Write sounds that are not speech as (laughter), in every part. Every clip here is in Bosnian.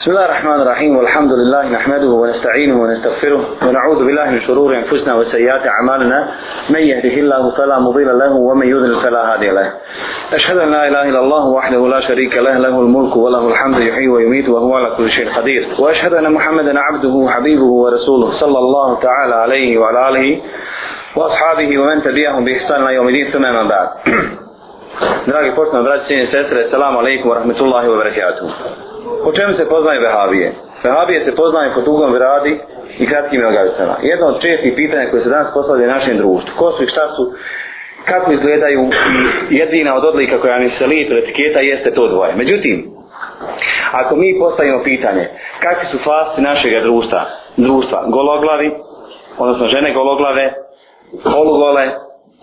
بسم الله الرحمن الرحيم والحمد لله نحمده ونستعينه ونستغفره ونعوذ بالله من شرور انفسنا وسيئات اعمالنا من يهده الله فلا مضل له ومن يضلل فلا هادي له اشهد ان لا اله الا الله وحده لا شريك له له الملك وله الحمد يحيي ويميت وهو على كل شيء قدير واشهد ان محمدا عبده وحبيبه ورسوله صلى الله تعالى عليه وعلى اله واصحابه ومن تبعهم باحسان الى يوم الدين ثم ما بعد دراجي بورتنا braći i sestre, selamu alejkum ve rahmetullahi Po čemu se poznaju vehabije? Vehabije se poznaju po dugom bradi i kratkim nogavicama. Jedno od čestih pitanja koje se danas postavlja našem društvu. Ko su i šta su, kako izgledaju i jedina od odlika koja mi se lije pred etiketa jeste to dvoje. Međutim, ako mi postavimo pitanje kakvi su fasci našeg društva, društva gologlavi, odnosno žene gologlave, polugole,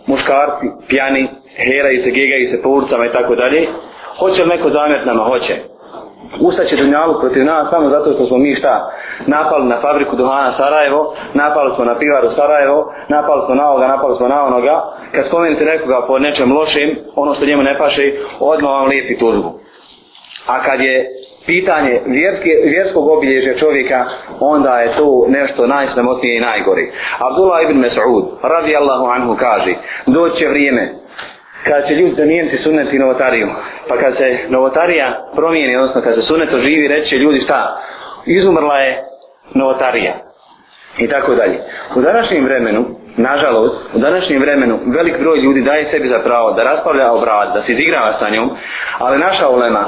muškarci, pjani, hera i se gega i se po urcama i tako dalje, hoće li neko zamjeriti nama? Hoće ustaće dunjalu protiv nas samo zato što smo mi šta napali na fabriku duhana Sarajevo napali smo na pivaru Sarajevo napali smo na ovoga, napali smo na onoga kad spomenete nekoga po nečem lošem ono što njemu ne paše odmah vam lijepi tužbu a kad je pitanje vjerske, vjerskog obilježja čovjeka, onda je to nešto najsramotnije i najgori. Abdullah ibn Mas'ud, radijallahu anhu, kaže, doće vrijeme kada će ljudi zamijeniti sunet i novotariju. Pa kad se novotarija promijeni, odnosno kad se sunet oživi, reće ljudi šta, izumrla je novotarija. I tako dalje. U današnjem vremenu, nažalost, u današnjem vremenu velik broj ljudi daje sebi za pravo da raspavlja obrad, da se izigrava sa njom, ali naša ulema,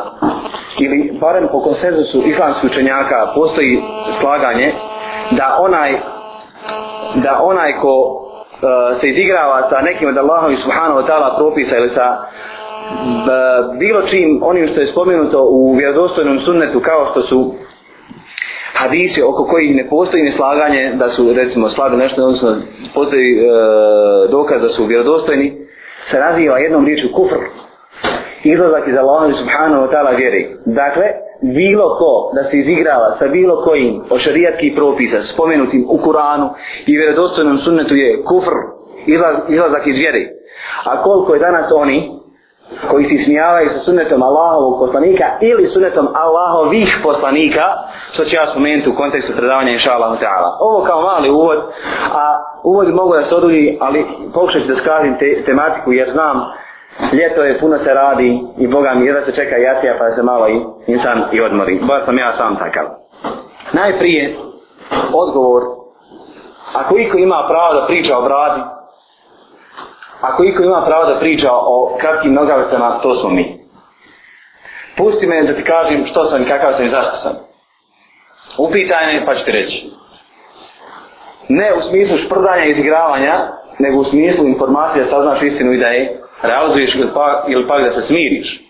ili barem po konsenzusu islamskih učenjaka, postoji slaganje da onaj da onaj ko Eh, se izigrava sa nekim od Allahom i Subhanahu wa ta'ala propisa ili sa eh, bilo čim onim što je spomenuto u vjerodostojnom sunnetu kao što su hadisi oko koji ne postoji neslaganje da su recimo slabi nešto odnosno postoji e, dokaz da su vjerodostojni se naziva jednom riječu kufr izlazak iz Allaha subhanahu wa ta'ala vjeri dakle bilo ko da se izigrava sa bilo kojim ošarijatskih propisa spomenutim u Kuranu i vjerodostojnom sunnetu je kufr izlazak iz vjere. A koliko je danas oni koji se smijavaju sa sunnetom Allahovog poslanika ili sunnetom Allahovih poslanika, što ću ja spomenuti u kontekstu predavanja inša Allah. Ovo kao mali uvod, a uvod mogu da se odudi, ali pokušat ću da skazim te, tematiku jer znam ljeto je puno se radi i Boga mi jedva se čeka jacija pa se malo i insan i odmori. Boja sam ja sam takav. Najprije odgovor ako iko ima pravo da priča o bradi ako iko ima pravo da priča o kratkim nogavicama to smo mi. Pusti me da ti kažem što sam i kakav sam i zašto sam. Upitaj me pa ću ti reći. Ne u smislu šprdanja i izigravanja, nego u smislu informacije da saznaš istinu i da je razviješ ili pak, ili pak da se smiriš.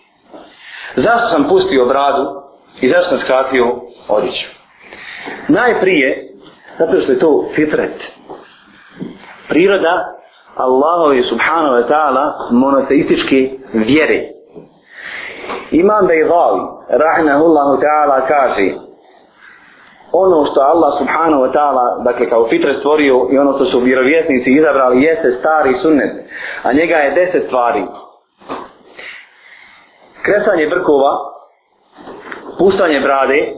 Zašto sam pustio bradu i zašto sam skratio odiću? Najprije, zato što je to fitret. Priroda Allahove subhanahu wa ta'ala monoteističke vjere. Imam Bejvali, rahnahullahu ta'ala, kaže, ono što Allah subhanahu wa ta'ala dakle kao fitre stvorio i ono što su vjerovjesnici izabrali jeste stari sunnet a njega je deset stvari kresanje brkova puštanje brade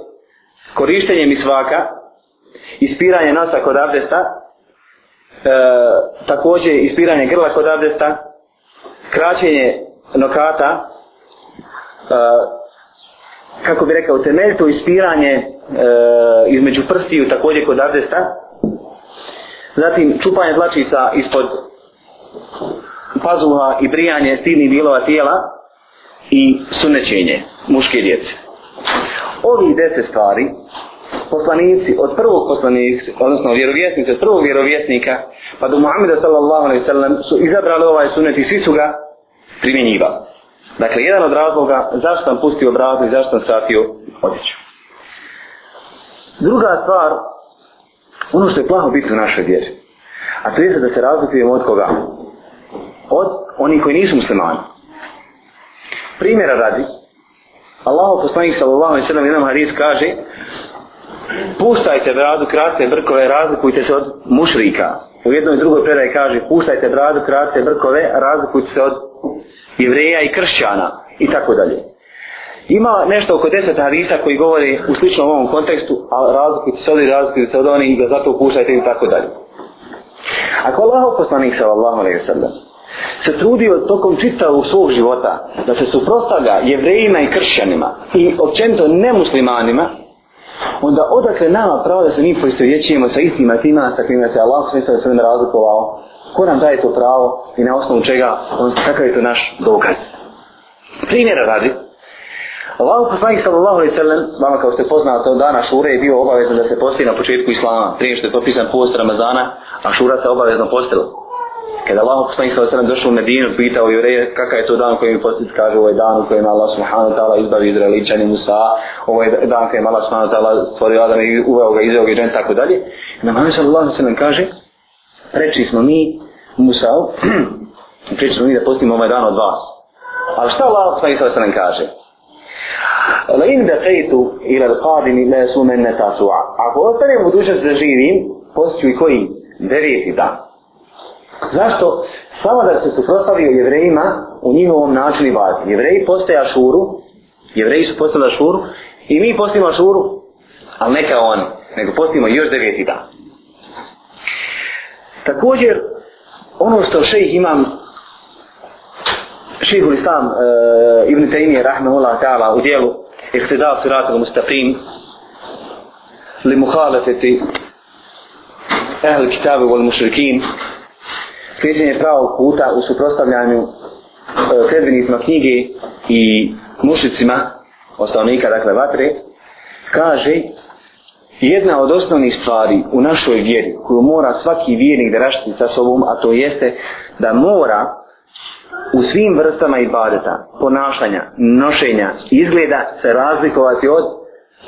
korištenje misvaka ispiranje nosa kod abdesta e, također ispiranje grla kod abdesta kraćenje nokata e, kako bi rekao temelj to ispiranje e, između prstiju također kod abdesta. Zatim čupanje dlačica ispod pazuha i brijanje stidnih dijelova tijela i sunećenje muške djece. Ovi deset stvari poslanici od prvog poslanika, odnosno vjerovjesnici od prvog vjerovjesnika, pa do Muhammeda sallallahu alaihi sallam su izabrali ovaj sunet i svi su ga primjenjivali. Dakle, jedan od razloga zašto sam pustio brazni, zašto sam satio odjeću. Druga stvar, ono što je plaho biti u našoj vjeri, a to je da se razlikujemo od koga? Od onih koji nisu muslimani. Primjera radi, Allahu poslanik sallallahu alejhi ve sellem jedan hadis kaže: Puštajte bradu, kratke brkove, razlikujte se od mušrika. U jednoj i drugoj predaji kaže: Puštajte bradu, kratke brkove, razlikujte se od jevreja i kršćana i tako dalje. Ima nešto oko deset hadisa koji govori u sličnom ovom kontekstu, a razlikujte se ovdje, razlikujte se od onih i da zato upuštajte i tako dalje. Ako Allah poslanik sallallahu alaihi sallam se trudio tokom čitavog svog života da se suprostavlja jevrejima i kršćanima i općento nemuslimanima, onda odakle nama pravo da se mi poistovjećujemo sa istima tima sa kojima se Allah sallallahu alaihi sallam razlikovao, ko nam daje to pravo i na osnovu čega, on, kakav je to naš dokaz. Primjera radi, Allahu poslanik sallallahu alejhi ve sellem, vama kao ste poznato, dana Ašura je bio obavezan da se posti na početku islama, prije što je propisan post Ramazana, Ašura se obavezno postilo. Kada Allah poslani sa osram došao u Medinu, pitao je Jureje kakav je to dan koji mi postit, kaže ovo je dan u kojem Allah subhanahu wa ta'ala izbavi Izraeličan i Musa, ovo je dan kojem Allah subhanahu wa ta'ala stvorio Adam i uveo ga iz ovoga i džene, tako dalje. I na manu sallallahu alaihi sallam kaže, reči smo mi Musa, (clears throat) reči smo mi da postimo ovaj dan od vas. Ali šta Allah poslani sa osram kaže? Lain da qaitu ila al-qadim la sumanna tasua. Ako ostane u duša da živim, postiću i koji deveti dan. Zašto? Samo da se suprostavio jevrejima u njihovom načinu vazi. Jevreji postaje ašuru, jevreji su postali ašuru i mi postimo ašuru, ali ne kao oni, nego postimo još deveti dan. Također, ono što šejh imam Šehu Islam e, Ibn Taymi rahmehullah ta'ala u dijelu Iqtida siratul mustaqim li muhalafeti ehl kitabe wal mušrikin sliđenje pravog puta u suprostavljanju e, sredbenizma knjige i mušicima ostavnika, dakle vatre kaže jedna od osnovnih stvari u našoj vjeri koju mora svaki vjernik da rašiti sa sobom, a to jeste da mora u svim vrstama ibadeta, ponašanja, nošenja, izgleda se razlikovati od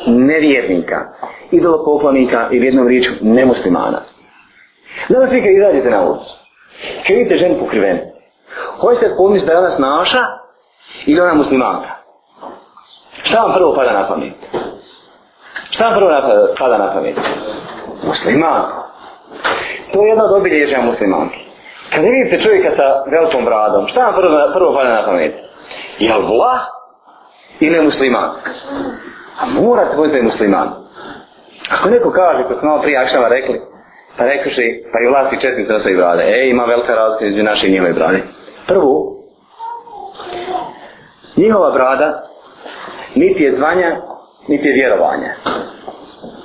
nevjernika, idolopoklonika ili jednom riču nemuslimana. Znači svi kad izađete na ulicu, kad vidite ženu pokrivenu, hoćete pomisliti da je ona snaša ili ona muslimanka. Šta vam prvo pada na pamet? Šta vam prvo na, pada na pamet? Muslimanka. To je jedno od obilježja muslimanki. Kad vidite čovjeka sa velikom bradom, šta vam prvo, prvo pada na pamet? Je li vla i ne musliman? A morate voditi da je musliman. Ako neko kaže, ko smo malo prije akšava rekli, pa rekuši, pa i vlasti četnici na svoj brade, e, ima velika razlika među naše i njihove brade. Prvo, njihova brada niti je zvanja, niti je vjerovanje.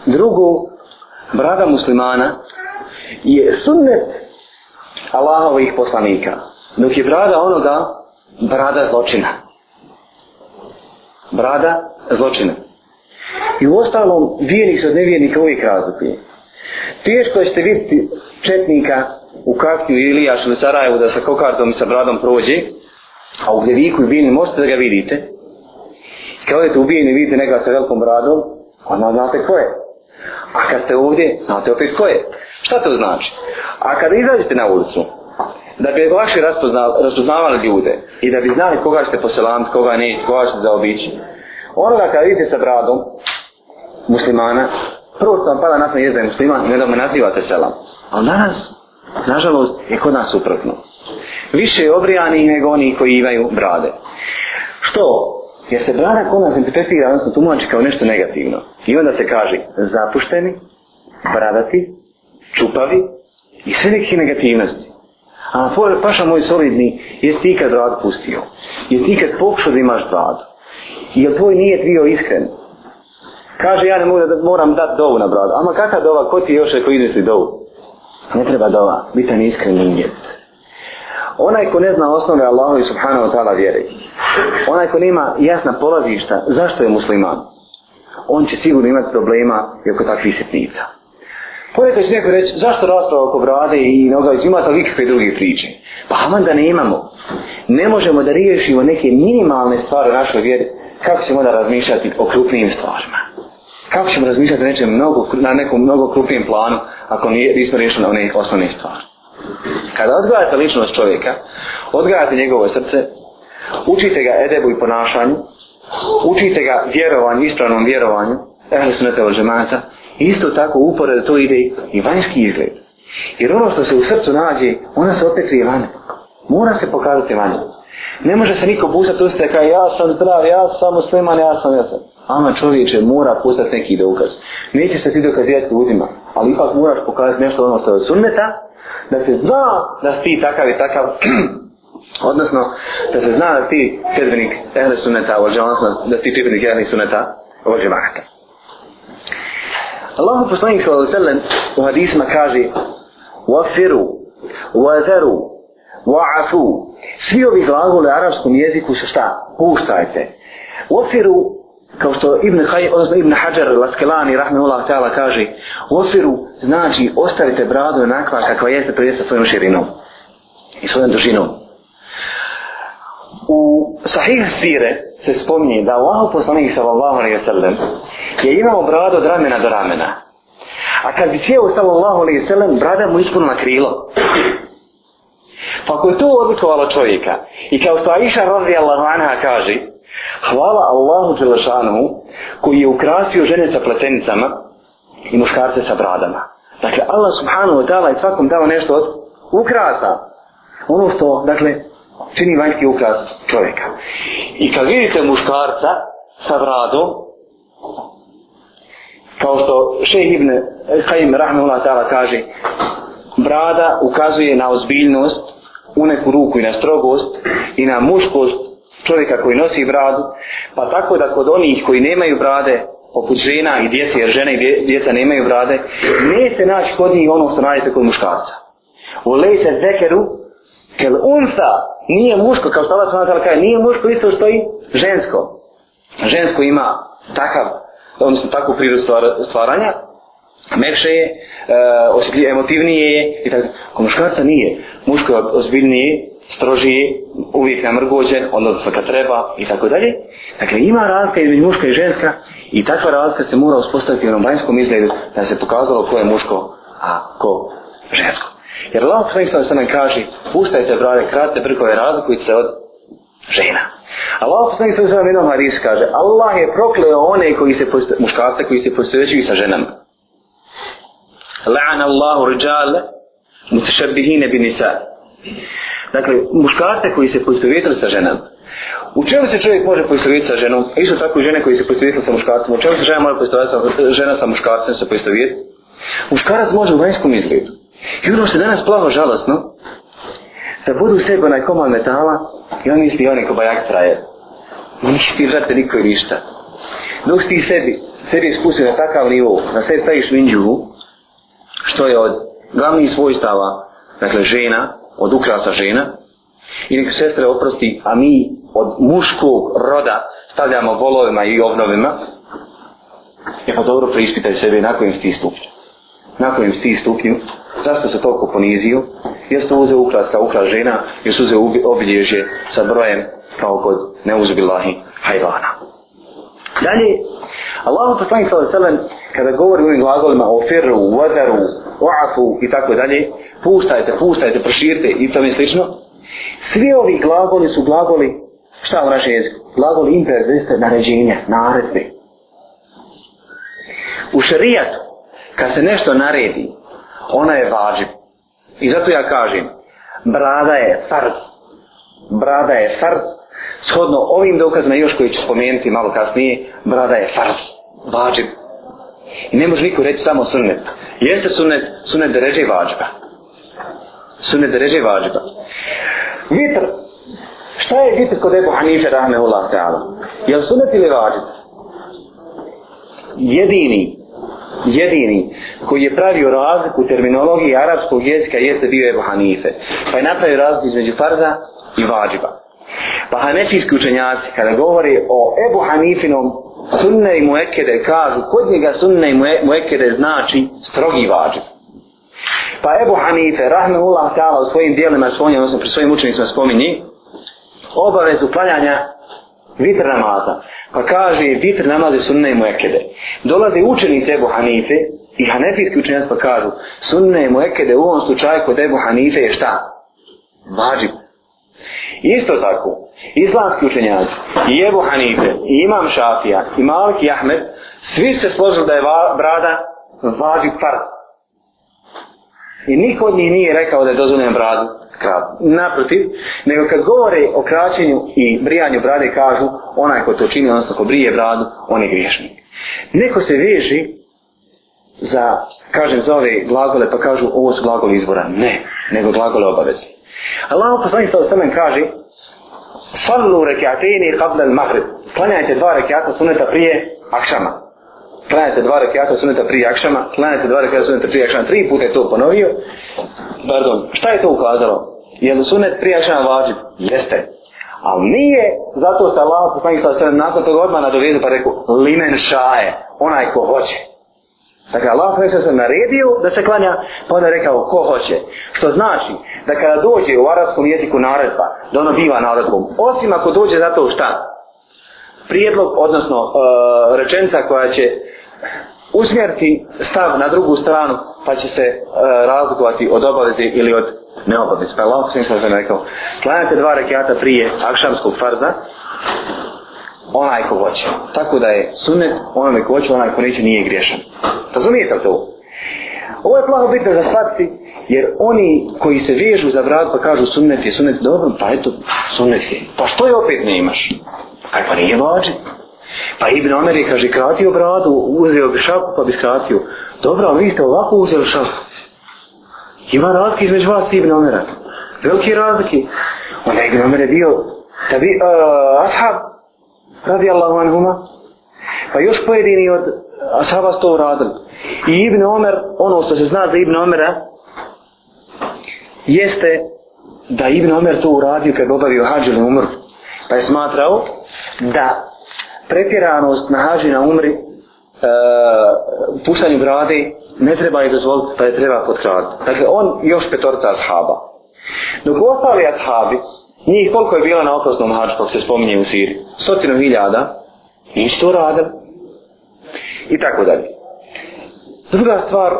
Drugo, brada muslimana je sunnet Allahovih poslanika. Dok je brada onoga, brada zločina. Brada zločina. I u ostalom, vijenik se od nevijenika uvijek razlikuje. Teško ćete vidjeti četnika u Kafkiju ili Jašu na Sarajevu da sa kokardom i sa bradom prođe, a u Gdeviku i Bijeni možete da ga vidite. I kad odete u Bijeni vidite nekoga sa velikom bradom, onda znate ko je. A kad ste ovdje, znate opet ko je. Šta to znači? A kada izađete na ulicu, da bi vaše razpoznavali ljude i da bi znali koga ćete poselant, koga ne, koga ćete zaobići, onoga kada vidite sa bradom muslimana, prvo što vam pada na to jezda je musliman, ne da me nazivate selam. Ali danas, nažalost, je kod nas suprotno. Više je obrijanih nego oni koji imaju brade. Što? Jer se brada kod nas interpretira, odnosno tumači kao nešto negativno. I onda se kaže, zapušteni, bradati, čupavi i sve neke negativnosti. A na tvoje paša moj solidni, jesi ti ikad rad pustio? Jesi ti ikad pokušao da imaš radu? I je tvoj nije bio iskren? Kaže, ja ne mogu da moram dati dovu na bradu. Ama kakva dova, ko ti još rekao izvesti dovu? Ne treba dova, bitan iskren nijet. Onaj ko ne zna osnove Allahu i subhanahu wa ta'ala vjeri, onaj ko nema jasna polazišta zašto je musliman, on će sigurno imati problema i oko takvih sitnica. Ponekad će neko reći, zašto rasprava oko vrade i noga, imate li ikakve druge priče? Pa aman da ne imamo. Ne možemo da riješimo neke minimalne stvari u našoj vjeri, kako ćemo da razmišljati o krupnijim stvarima? Kako ćemo razmišljati neče mnogo, na nekom mnogo krupnijem planu, ako nije, nismo riješili na one osnovne stvari? Kada odgledate ličnost čovjeka, odgledate njegovo srce, učite ga edebu i ponašanju, učite ga vjerovanju, ispravnom vjerovanju, ehli sunete od žemata, isto tako upore da to ide i vanjski izgled. Jer ono što se u srcu nađe, ona se opet krije vani. Mora se pokazati vani. Ne može se niko busati usta kao ja sam zdrav, ja sam musliman, ja sam, ja sam. Ama čovječe, mora pustati neki dokaz. Neće se ti dokazijati ljudima, ali ipak moraš pokazati nešto ono što je od sunneta, da se zna da si ti takav i takav, (clears throat) odnosno da se zna da ti sredbenik ehle sunneta, odnosno da si ti pripadnik ehle sunneta, ovo džemata. Allahu poslanik sallallahu alejhi ve sellem u hadisima kaže: "Wafiru, wazaru, wa'fu." Svi ovi glagoli u arapskom jeziku su šta? Pustajte. Wafiru kao što Ibn Khay, odnosno Ibn Hajar al-Asqalani rahmehullah ta'ala kaže: "Wafiru znači ostavite bradu onakva kakva jeste, to jeste svojom širinom i svojom dužinom." sahih sire se spomni da Allah poslanik sallallahu alaihi sallam je imao bradu od ramena do ramena. A kad bi sjeo sallallahu alaihi sallam, brada mu ispuno na krilo. Pa ako je to odlikovalo čovjeka, i kao što Aisha radijallahu anha kaže, hvala Allahu Đelešanu koji je ukrasio žene sa pletenicama i muškarce sa bradama. Dakle, Allah subhanahu wa ta'ala je svakom dao nešto od ukrasa. Ono što, dakle, čini vanjski ukaz čovjeka. I kad vidite muškarca sa vradom, kao što šeh Ibn Qajim Rahmanullah Ta'ala kaže, brada ukazuje na ozbiljnost u neku ruku i na strogost i na muškost čovjeka koji nosi bradu, pa tako da kod onih koji nemaju brade, poput žena i djece, jer žene i djeca nemaju brade, nije se naći kod njih ono što najete kod muškarca. U lej se zekeru Kel unsa nije muško, kao što vas ona tala kaže, nije muško isto što i žensko. Žensko ima takav, odnosno takvu prirodu stvar, stvaranja, mekše je, e, emotivnije je, i tako, ko muškarca nije, muško je ozbiljnije, stroži je, uvijek namrgođen, odnosno kad treba, i tako dalje. Dakle, ima razlika između muška i ženska, i takva razlika se mora uspostaviti u onom vanjskom izgledu, da se pokazalo ko je muško, a ko žensko. Jer Allah poslanik sam se nam kaže, puštajte brave, kratne brkove, razlikujte se od žena. Allah poslanik sam se nam jednom Haris kaže, Allah je prokleo one koji se posve, muškarce koji se posvećuju sa ženama. La'an Allahu rđale, mutešabihine bin nisa. Dakle, muškarce koji se posvećuju sa ženama. U čemu se čovjek može poistovjetiti sa ženom? Isto tako i žene koji se poistovjetili sa muškarcem. U čemu se žena može poistovjetiti sa, žena sa muškarcem se poistovjetiti? Muškarac može u vanjskom izgledu. I ono što je danas plavo žalostno, da budu u sebi onaj komad metala i on misli onaj ko bajak traje. Ništi, vrate, niko je ništa. Dok ti sebi, sebi ispustio na takav nivou, na sebi staviš minđu, što je od glavnih svojstava, dakle žena, od ukrasa žena, i neka sestra oprosti, a mi od muškog roda stavljamo volovima i ovnovima, je pa dobro preispitaj sebe na kojem sti stupnju. Na kojem sti stupnju Zašto se toliko poniziju? Jesno uze ukras kao ukras žena, jes uze obilježje sa brojem kao kod neuzbilahi hajvana. Dalje, Allahu poslani sallahu sallam, kada govori u ovim glagolima o firru, vadaru, oafu i tako dalje, pustajte, pustajte, proširite i tome slično, svi ovi glagoli su glagoli, šta u našem jeziku? Glagoli imperviste naređenja, naredbe. U šarijatu, kad se nešto naredi, ona je vađib. I zato ja kažem, brada je farz. Brada je farz. Shodno ovim dokazima još koji ću spomenuti malo kasnije, brada je farz. Vađib. I ne može niko reći samo sunnet. Jeste sunnet, sunnet da ređe vađba. Sunnet da ređe vađba. Vitr. Šta je vitr kod Ebu Hanife Rahmeullah Teala? Je li sunnet ili vađba? Jedini jedini koji je pravio razliku terminologiji arapskog jezika jeste bio Ebu Hanife. Pa je napravio razliku između farza i vađiba. Pa hanefijski učenjaci kada govori o Ebu Hanifinom sunne i muekede kažu kod njega sunne i muekede znači strogi vađib. Pa Ebu Hanife, rahmehullah ta'ala u svojim dijelima, svojim, odnosno pri svojim učenicima spominji, obavezu klanjanja vitr namaza. Pa kaže, vitr namaze sunne i muekede. Dolaze učenici Ebu Hanife i hanefijski učenjaci pa kažu, sunne i muekede u ovom slučaju kod Ebu Hanife je šta? Vađib. Isto tako, islamski učenjaci i Ebu Hanife i Imam Šafija i Malik i Ahmed, svi se složili da je brada vađib farsa. I niko od njih nije rekao da je dozvoljeno bradu krav. Naprotiv, nego kad govore o kraćenju i brijanju brade kažu onaj ko to čini, odnosno ko brije bradu, on je griješnik. Neko se veži za, kažem, za ove glagole pa kažu ovo su glagole izbora. Ne, nego glagole obaveze. Allah poslanih sada samem kaže Sallu rekiatini qabla al-mahrib. Sklanjajte dva rekiata suneta prije akšama klanjate dva rekiata suneta prije jakšama, klanjate dva rekiata suneta prije jakšama, tri puta je to ponovio. Pardon, šta je to ukazalo? Je li sunet prije jakšama važi? Jeste. Ali nije zato što Allah poslani sa sve nakon toga odmah na dovezu pa rekao linen šaje, onaj ko hoće. Dakle, Allah poslani se naredio da se klanja, pa onda je rekao ko hoće. Što znači da kada dođe u arabskom jeziku naredba, da ono biva naredbom, osim ako dođe zato šta? prijedlog, odnosno uh, e, rečenca koja će uh, usmjeriti stav na drugu stranu pa će se e, razlikovati od obaveze ili od neobaveze. Pa Allah sam sam rekao, klanjate dva rekiata prije akšamskog farza, onaj ko voće. Tako da je sunnet, onaj ko voće, onaj ko neće, nije griješan. Razumijete li to? Ovo je plaho bitno za shvatiti, jer oni koji se vežu za vrat pa kažu sunnet je sunnet dobro, pa eto, sunnet je. Pa što je opet ne imaš? Kaj pa nije vođe? Pa Ibn Omer je, kaže, kratio bradu, uzeo bi šaku pa bi skratio. Dobro, ali vi ste ovako uzeli šaku. Ima razlike između vas i Ibn Omera. Velike razlike. Onda Ibn Omer je bio, da bi, uh, e, ashab, radi Allahu anhuma, pa još pojedini od ashaba to uradili. I Ibn Omer, ono što se zna za Ibn Omera, jeste da Ibn Omer to uradio kad obavio hađu na umru. Pa je smatrao da pretjeranost na hađi na umri e, u puštanju grade ne treba je dozvoliti pa je treba potrati. Dakle, on još petorca ashaba. Dok ostali ashabi, njih koliko je bilo na okaznom hađu, kako se spominje u Siriji, stotinu hiljada, ništa urade. I tako dalje. Druga stvar,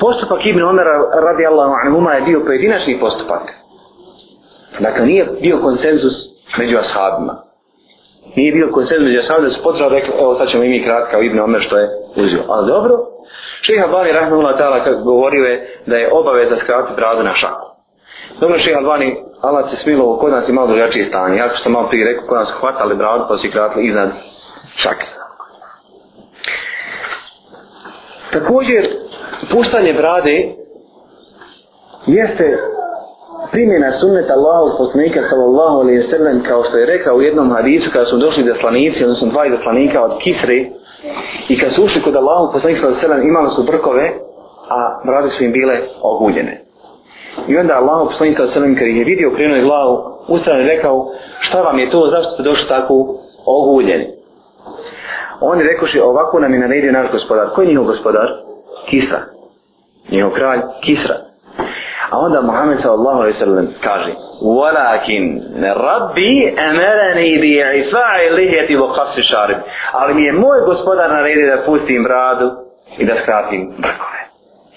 postupak Ibn Omer radi Allahu anhuma je bio pojedinačni postupak. Dakle, nije bio konsenzus među ashabima nije bilo koji sedmi među sada da su potrebno rekli, evo sad ćemo i mi kratka Ibn Omer što je uzio. Ali dobro, Šeha Albani Rahmanullah Ta'ala kako govorio je da je obaveza skrati bradu na šaku. Dobro, Šeha Albani, Allah se smilo, kod nas je malo drugačiji stanje. Ja sam malo prije rekao, kod nas hvatali bradu pa su kratili iznad šake. Također, puštanje brade jeste primjena sunneta Allahov poslanika sallallahu alaihi sallam kao što je rekao u jednom hadisu kada su došli zaslanici, odnosno dva zaslanika od Kisri i kad su ušli kod Allahov poslanika sallallahu alaihi sallam imali su brkove, a brade su im bile oguljene. I onda Allahov poslanika sallallahu alaihi sallam kada je vidio krenuli glavu, ustran je rekao šta vam je to, zašto ste došli tako oguljeni? Oni rekoši ovako nam je naredio naš gospodar. Koji je njihov gospodar? Kisra. Njihov kralj? Kisra. Kisra. A onda Muhammed sallallahu alaihi sallam kaže Walakin rabbi emereni bi ifa'i lihjeti u kasi šarib. Ali mi je moj gospodar naredio da pustim bradu i da skratim brkove.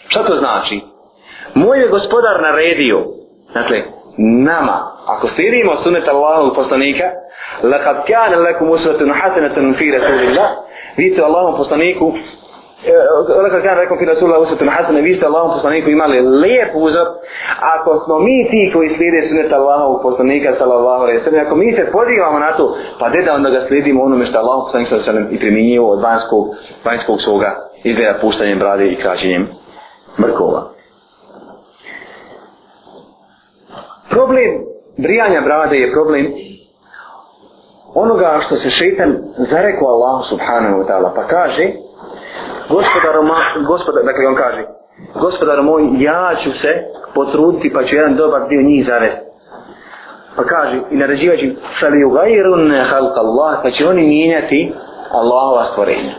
Šta to znači? Moj je gospodar naredio, dakle, nama, ako slijedimo sunet Allahovog poslanika, lakad kane lakum usvetun hatinatun fi rasulillah, vidite Allahovom poslaniku, ono kad kada rekao ki Rasulullah usvete na hasene, vi ste Allahom poslaniku imali lijep uzor, ako smo mi ti koji slijede sunet Allahom poslanika, sallallahu alaihi sallam, ako mi se pozivamo na to, pa gdje da onda ga slijedimo onome što Allahom poslanik sallallahu alaihi sallam i primjenjivo od vanjskog, vanjskog svoga izgleda puštanjem brade i kraćenjem mrkova. Problem brijanja brade je problem onoga što se šeitan zarekao Allahu subhanahu wa ta'ala, pa kaže, gospodar moj, gospodar, dakle on kaže, gospodar moj, ja ću se potruditi pa ću jedan dobar dio njih zavesti. Pa kaže, i naređivaći, sali ugajirun halka Allah, pa će oni mijenjati Allahova stvorenja.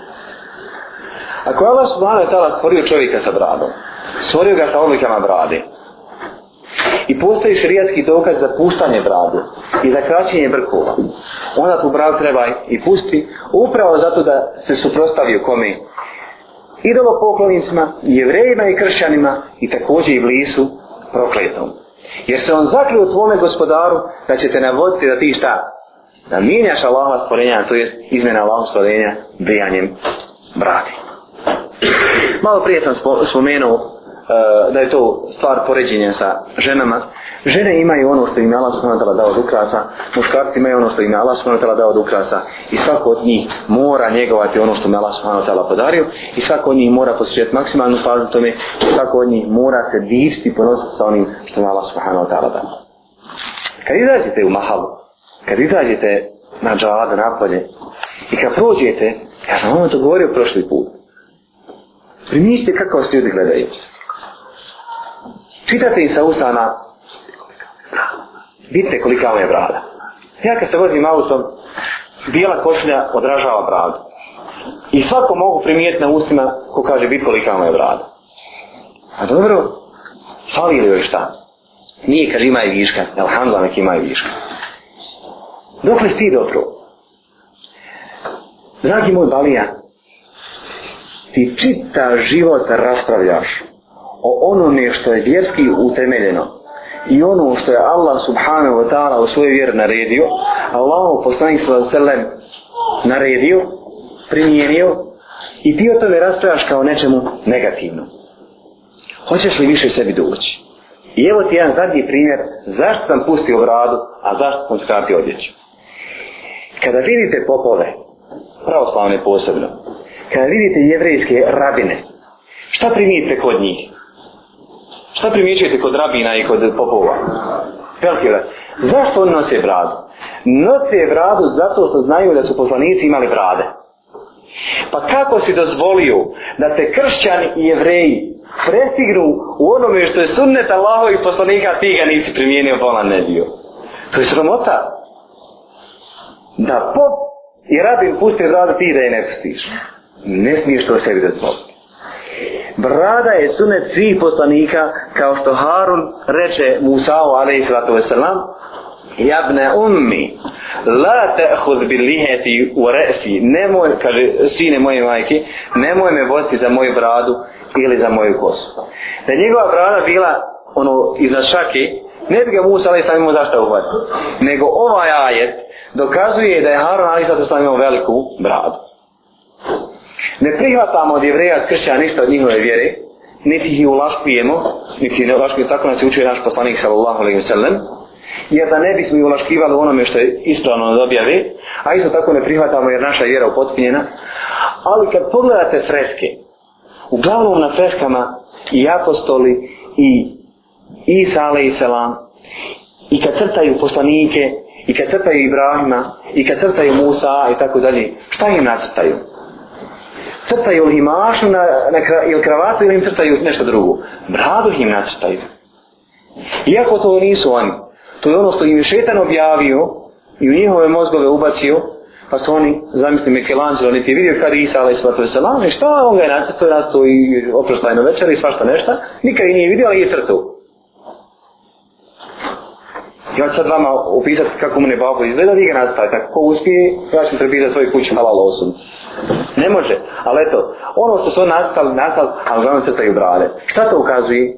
Ako je Allah subhanahu wa ta'ala stvorio čovjeka sa bradom, stvorio ga sa odlikama brade, i postoji šrijatski dokaz za puštanje brade i za kraćenje brkova, onda tu bradu treba i pusti, upravo zato da se suprostavio kome idolopoklonicima, jevrejima i kršćanima i također i blisu prokletom. Jer se on zakljuje tvome gospodaru da će te navoditi da ti šta? Da minjaš Allaha stvorenja, to je izmjena Allaha stvorenja brijanjem brati. Malo prije sam spomenuo E, da je to stvar poređenja sa ženama. Žene imaju ono što im je Allah s.w.t. dao od ukrasa, muškarci imaju ono što im je Allah s.w.t. dao od ukrasa i svako od njih mora njegovati ono što mu je Allah s.w.t. podario i svako od njih mora posjećati maksimalnu pažnju tome i svako od njih mora se dišti ponositi sa onim što mu je Allah s.w.t. dao. Kad izađete u mahalu, kad izađete na džavada napolje i kad prođete, ja sam vam to govorio prošli put, primijeste kako vas ljudi gledaju čitate im sa usana vidite kolika je brada. Ja kad se vozim autom, bijela košlja odražava bradu. I svako mogu primijeti na ustima ko kaže bit kolika je brada. A dobro, fali li joj šta? Nije, kaže, ima i viška. Elhamdala, neki ima i viška. Dok li stide opravo? Dragi moj Balija, ti čita život raspravljaš o onome što je vjerski utemeljeno i ono što je Allah subhanahu wa ta'ala u svoj vjer naredio, Allah u poslanih sallam naredio, primijenio i ti o tome raspravaš kao nečemu negativnu. Hoćeš li više sebi doći? I evo ti jedan zadnji primjer zašto sam pustio gradu, a zašto sam skratio odjeću. Kada vidite popove, pravoslavne posebno, kada vidite jevrijske rabine, šta primijete kod njih? Šta primjećujete kod rabina i kod popova? Pelkile. Zašto oni nose bradu? Nose bradu zato što znaju da su poslanici imali brade. Pa kako si dozvolio da te kršćani i jevreji prestignu u onome što je sunnet Allahovi poslanika, ti ga nisi primijenio bolan pa nedio. To je sramota. Da pop i rabin pusti bradu, ti da je ne pustiš. Ne smiješ to sebi dozvoliti brada je sunet svih poslanika kao što Harun reče Musa'u alaihissalatu wasalam Jabne ummi, la te hud bi liheti u resi, nemoj, kaže sine moje majke, nemoj me voziti za moju bradu ili za moju kosu. Da njegova brada bila ono iznad šake, ne bi ga Musa ali stavimo zašto uhvatiti. Nego ovaj ajet dokazuje da je Harun ali sad stavimo veliku bradu. Ne prihvatamo od jevreja kršća ništa od njihove vjere, niti ih ulaškujemo, niti ne ulaškujemo, tako nas je učio naš poslanik sallallahu alaihi sallam, jer da ne bismo ih ulaškivali u onome što je ispravno od objave, a isto tako ne prihvatamo jer naša vjera upotpinjena, ali kad pogledate freske, uglavnom na freskama i apostoli i Isa alaihi sallam, i kad crtaju poslanike, i kad crtaju Ibrahima, i kad crtaju Musa i tako dalje, šta im nacrtaju? crtaju li mašu na, na, na, ili kravatu ili im crtaju nešto drugo. Bradu im nacrtaju. Iako to nisu oni, to je ono što im je šetan objavio i u njihove mozgove ubacio, pa su oni, zamislim, Michelangelo, niti je vidio kad Isa, ali sva to je i šta on ga je nacrtao, je nacrtao i oprostajno večer i svašta nešta, nikad i nije vidio, ali je crtao. Ja ću sad vama opisati kako mu ne babo izgleda, vi ga nacrtajte, ako uspije, ja ću prebiti za svoju kuću malo osobno. Ne može. Ali eto, ono što su nastali, nastali, a uglavnom se taj brale. Šta to ukazuje?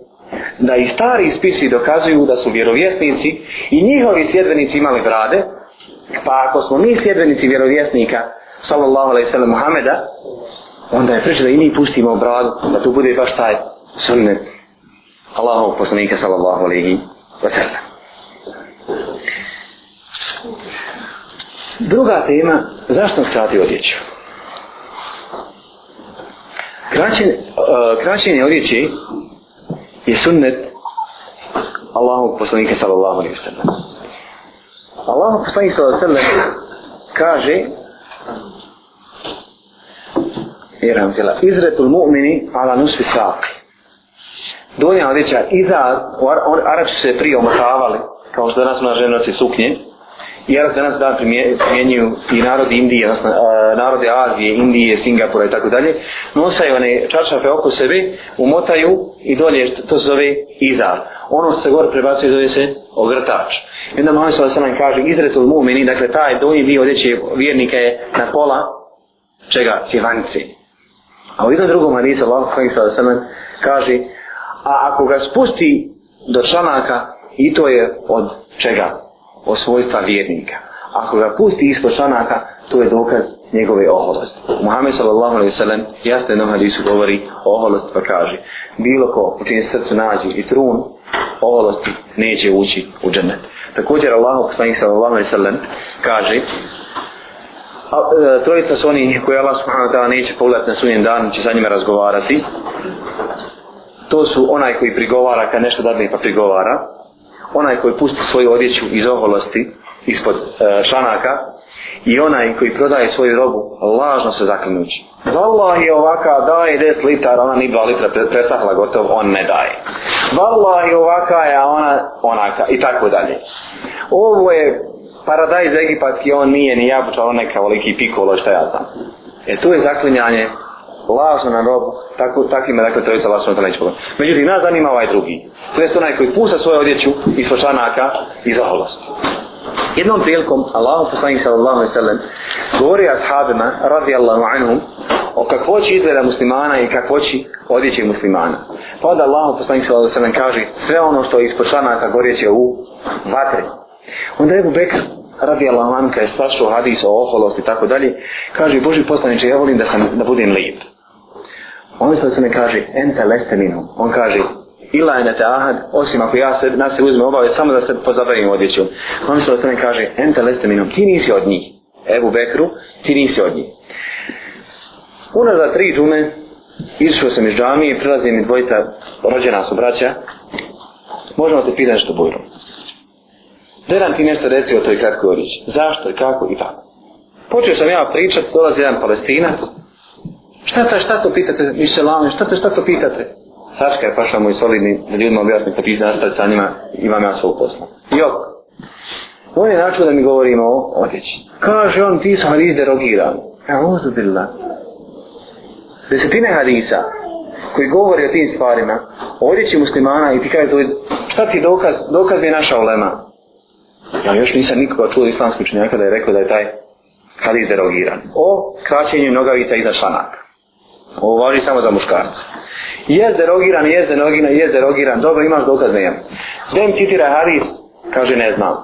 Da i stari spisi dokazuju da su vjerovjesnici i njihovi sjedbenici imali brade, pa ako smo mi sjedbenici vjerovjesnika, sallallahu alaihi sallam Muhameda, onda je priče da i mi pustimo bradu, da tu bude baš taj sunnet Allahov poslanika sallallahu alaihi wasallam. Druga tema, zašto sam skratio odjeću? Kraćen, uh, kraćenje riječi je sunnet Allahog poslanika sallallahu alaihi wa sallam. Allahog poslanika sallallahu alaihi kaže Iram tila, izretul mu'mini ala nusfi saqi. Dunja odjeća, iza, u arapsu se prije omahavali, kao što danas na žene nosi suknje, jer danas dan primjenjuju i narodi Indije, odnosno uh, narode Azije, Indije, Singapura i tako dalje, nosaju one čačafe oko sebe, umotaju i dolje, to se zove izar. Ono što se gore prebacuje zove se ogrtač. I onda Mohamed Sala Salam kaže, izretul mumini, dakle taj donji dio odjeće vjernika je na pola čega sjevanjci. A u jednom drugom hadisa, Mohamed Sala Salam kaže, a ako ga spusti do članaka, i to je od čega od svojstva vjernika. Ako ga pusti ispod članaka, to je dokaz njegove oholosti. Muhammed sallallahu alaihi sallam jasno jednom hadisu govori o oholosti pa kaže bilo ko u čijem srcu nađe i trun oholosti neće ući u džennet. Također Allah sallallahu alaihi sallam kaže a, e, trojica su oni koji Allah subhanahu wa ta'ala neće pogledati na sunjen dan će sa njima razgovarati to su onaj koji prigovara kad nešto dadne pa prigovara onaj koji pusti svoju odjeću iz oholosti ispod e, šanaka i onaj koji prodaje svoju robu lažno se zaklinući. Wallahi ovaka daje 10 litara, ona ni 2 litra presahla gotovo, on ne daje. Wallahi ovaka je ona onaka i tako dalje. Ovo je paradajz egipatski, on nije ni jabuča, on neka veliki pikolo šta ja znam. E tu je zaklinjanje lažno na robu, tako, takvim dakle, je rekao trojica vlasno to neće pogledati. Međutim, nas zanima ovaj drugi. To je onaj koji pusa svoju odjeću iz pošanaka i za holost. Jednom prilikom, Allahu poslanik sallallahu alaihi sallam, govori ashabima, radijallahu anhum, o kakvoći izgleda muslimana i kakvoći odjeće muslimana. Pa onda Allahu poslanik sallallahu alaihi sallam kaže sve ono što je iz pošanaka gorjeće u vatre. Onda je Bekr radi Allah je sačuo hadis o oholosti i tako dalje, kaže Boži poslaniče, ja volim da, sam, da budem lijep. On misle se ne kaže, ente leste minom. On kaže, ila je te ahad, osim ako ja se, na se uzme obave, samo da se pozabavim odjeću. On misle se ne kaže, ente leste minom, ti nisi od njih. Ebu Bekru, ti nisi od njih. Una za tri džume, išao sam iz džami i prilazi mi dvojica, rođena su braća, možemo te pitan što bujno. Deran ti nešto reci o toj kratkoj odjeći. Zašto i kako i tako. Počeo sam ja pričat, dolazi jedan palestinac. Šta te, šta to pitate, Mišelame, šta te, šta to pitate? Saška je pašao moj solidni, da ljudima objasni, pa ti znaš šta sa njima, imam ja svog posla. Jok. On je načuo da mi govorimo o odjeći. Kaže on, ti su hadis derogiran. E, ovo bila. Desetine hadisa koji govori o tim stvarima, odjeći muslimana i ti kaže, šta ti dokaz, dokaz mi je naša olema. Ja još nisam nikoga čuo islamski učenjaka da je rekao da je taj hadis derogiran. O kraćenju nogavica iza članaka. Ovo važi samo za muškarca. Je derogiran, je derogiran, je derogiran. Dobro, imaš dokaz, nemam. Zdajem citira hadis, kaže ne znam.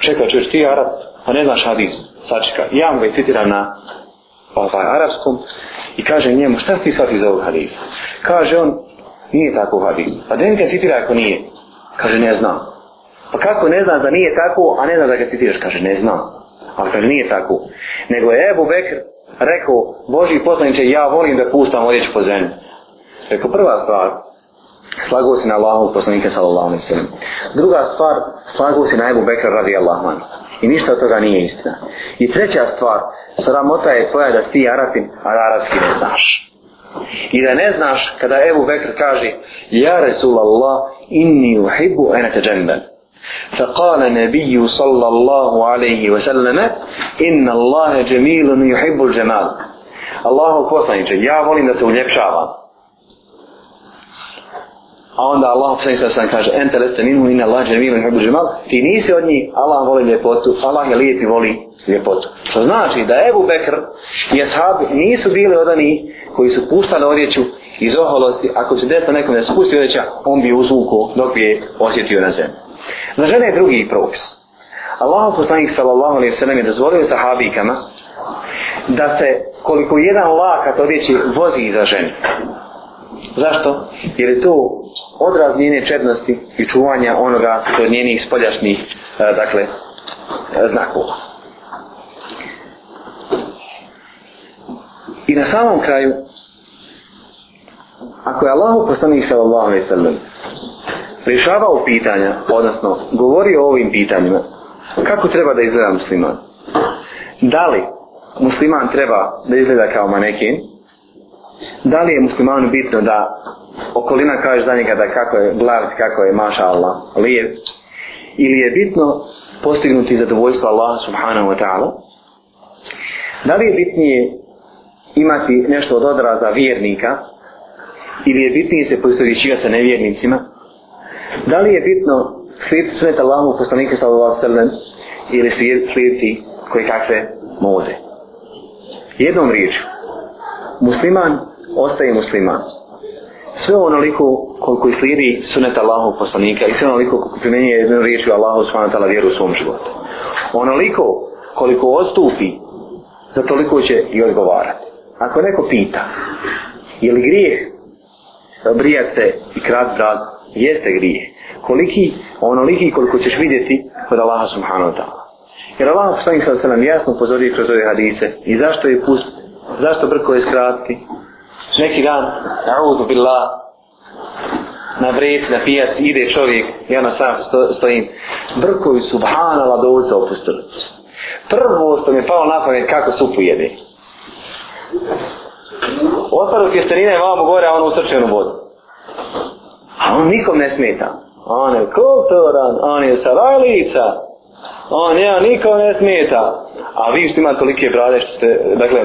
Čekaj, čuješ ti Arab, pa ne znaš hadis. Sačeka, ja vam ga citiram na ovaj, arapskom i kaže njemu, šta ti sad iz ovog hadisa? Kaže on, nije tako hadis. Pa da mi citira ako nije. Kaže, ne znam. Pa kako ne znaš da nije tako, a ne znaš da ga citiraš? Kaže, ne znam. Ali kaže, nije tako. Nego je Ebu Bekr rekao, Boži poslaniče, ja volim da pustam riječ po zemlji. Rekao, prva stvar, slagao si na Allahu poslanike sallallahu alaihi sallam. Druga stvar, slagao si na Ebu Bekra radi Allahman. I ništa od toga nije istina. I treća stvar, sramota je tvoja da ti Arapin, a da Arapski ne znaš. I da ne znaš kada Ebu Bekr kaže Ja Resulallah inni uhibu ene te džemben. فقال نبي صلى الله عليه وسلم إن الله جميل يحب الجمال الله قصنيك يا ولي نتو ليبشاوا عند الله في سنسا سنكاج أنت لست منه إن الله جميل يحب الجمال في نيسي ودني الله ولي ليبوتو الله يليتي ولي ljepotu. Što znači da Ebu Bekr i ashabi nisu bili od onih koji su puštali odjeću iz oholosti, ako se desno nekom ne spusti odjeća, on bi uzvuko dok bi je osjetio na zemlji. Za žene je drugi propis. Allah poslanik sallallahu alaihi sallam je dozvolio sahabikama da se koliko jedan lakat odjeći vozi za ženu. Zašto? Jer je to odraz njene čednosti i čuvanja onoga što je njenih spoljašnjih e, dakle, e, znakova. I na samom kraju, ako je Allah poslanik sallallahu alaihi sallam rješavao pitanja, odnosno govorio o ovim pitanjima, kako treba da izgleda musliman? Da li musliman treba da izgleda kao manekin? Da li je muslimanu bitno da okolina kaže za njega da kako je blag, kako je maša Allah, lijep? Ili je bitno postignuti zadovoljstvo Allaha subhanahu wa ta'ala? Da li je bitnije imati nešto od odraza vjernika ili je bitnije se poistovićivati sa nevjernicima? Da li je bitno slijediti sunet Allahu poslanika sallallahu alaihi sallam ili slijediti koje kakve mode? Jednom riječu, musliman ostaje musliman. Sve onoliko koliko i slijedi sunet Allahu poslanika i sve onoliko koliko primenjuje jednu riječ Allahu sallallahu alaihi vjeru u svom životu. Onoliko koliko odstupi, za toliko će i odgovarati. Ako neko pita, je li grijeh obrijat se i krat brat, jeste grijeh koliki, onoliki koliko ćeš vidjeti kod Allaha subhanahu wa ta'ala. Jer Allah poslanih sallam sallam jasno upozorio kroz ove hadise i zašto je pust, zašto brko je skratki. Neki dan, na'udhu billah, na vreć, na pijac, ide čovjek, ja na ono sam sto, stojim. Brkovi subhanala do uca opustili. Prvo što mi je palo na pamet kako supu jede. Otvaru pjesterina je vamo gore, a ono u srčanu vodu. A on nikom ne smeta. On je kulturan, on je savajlica. On je, niko ne smeta. A vi što imate tolike brade što ste, dakle,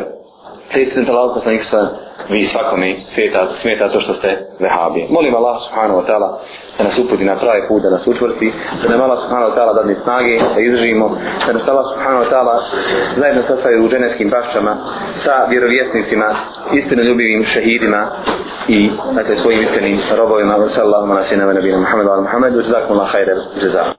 Sjeti se Allah poslanik sa vi svakome smeta, smeta to što ste vehabije. Molim Allah subhanahu wa ta'ala da nas uputi na pravi put, da nas učvrsti, da nam Allah subhanahu wa ta'ala dadne snage, da izražimo, da nas Allah subhanahu wa ta'ala zajedno sastavio u dženevskim bašćama sa vjerovjesnicima, istinoljubivim šehidima i dakle, svojim iskrenim robovima. Sallahu ma nasi nama nabina Muhammedu ala Muhammedu, žezakum la hajre, žezakum.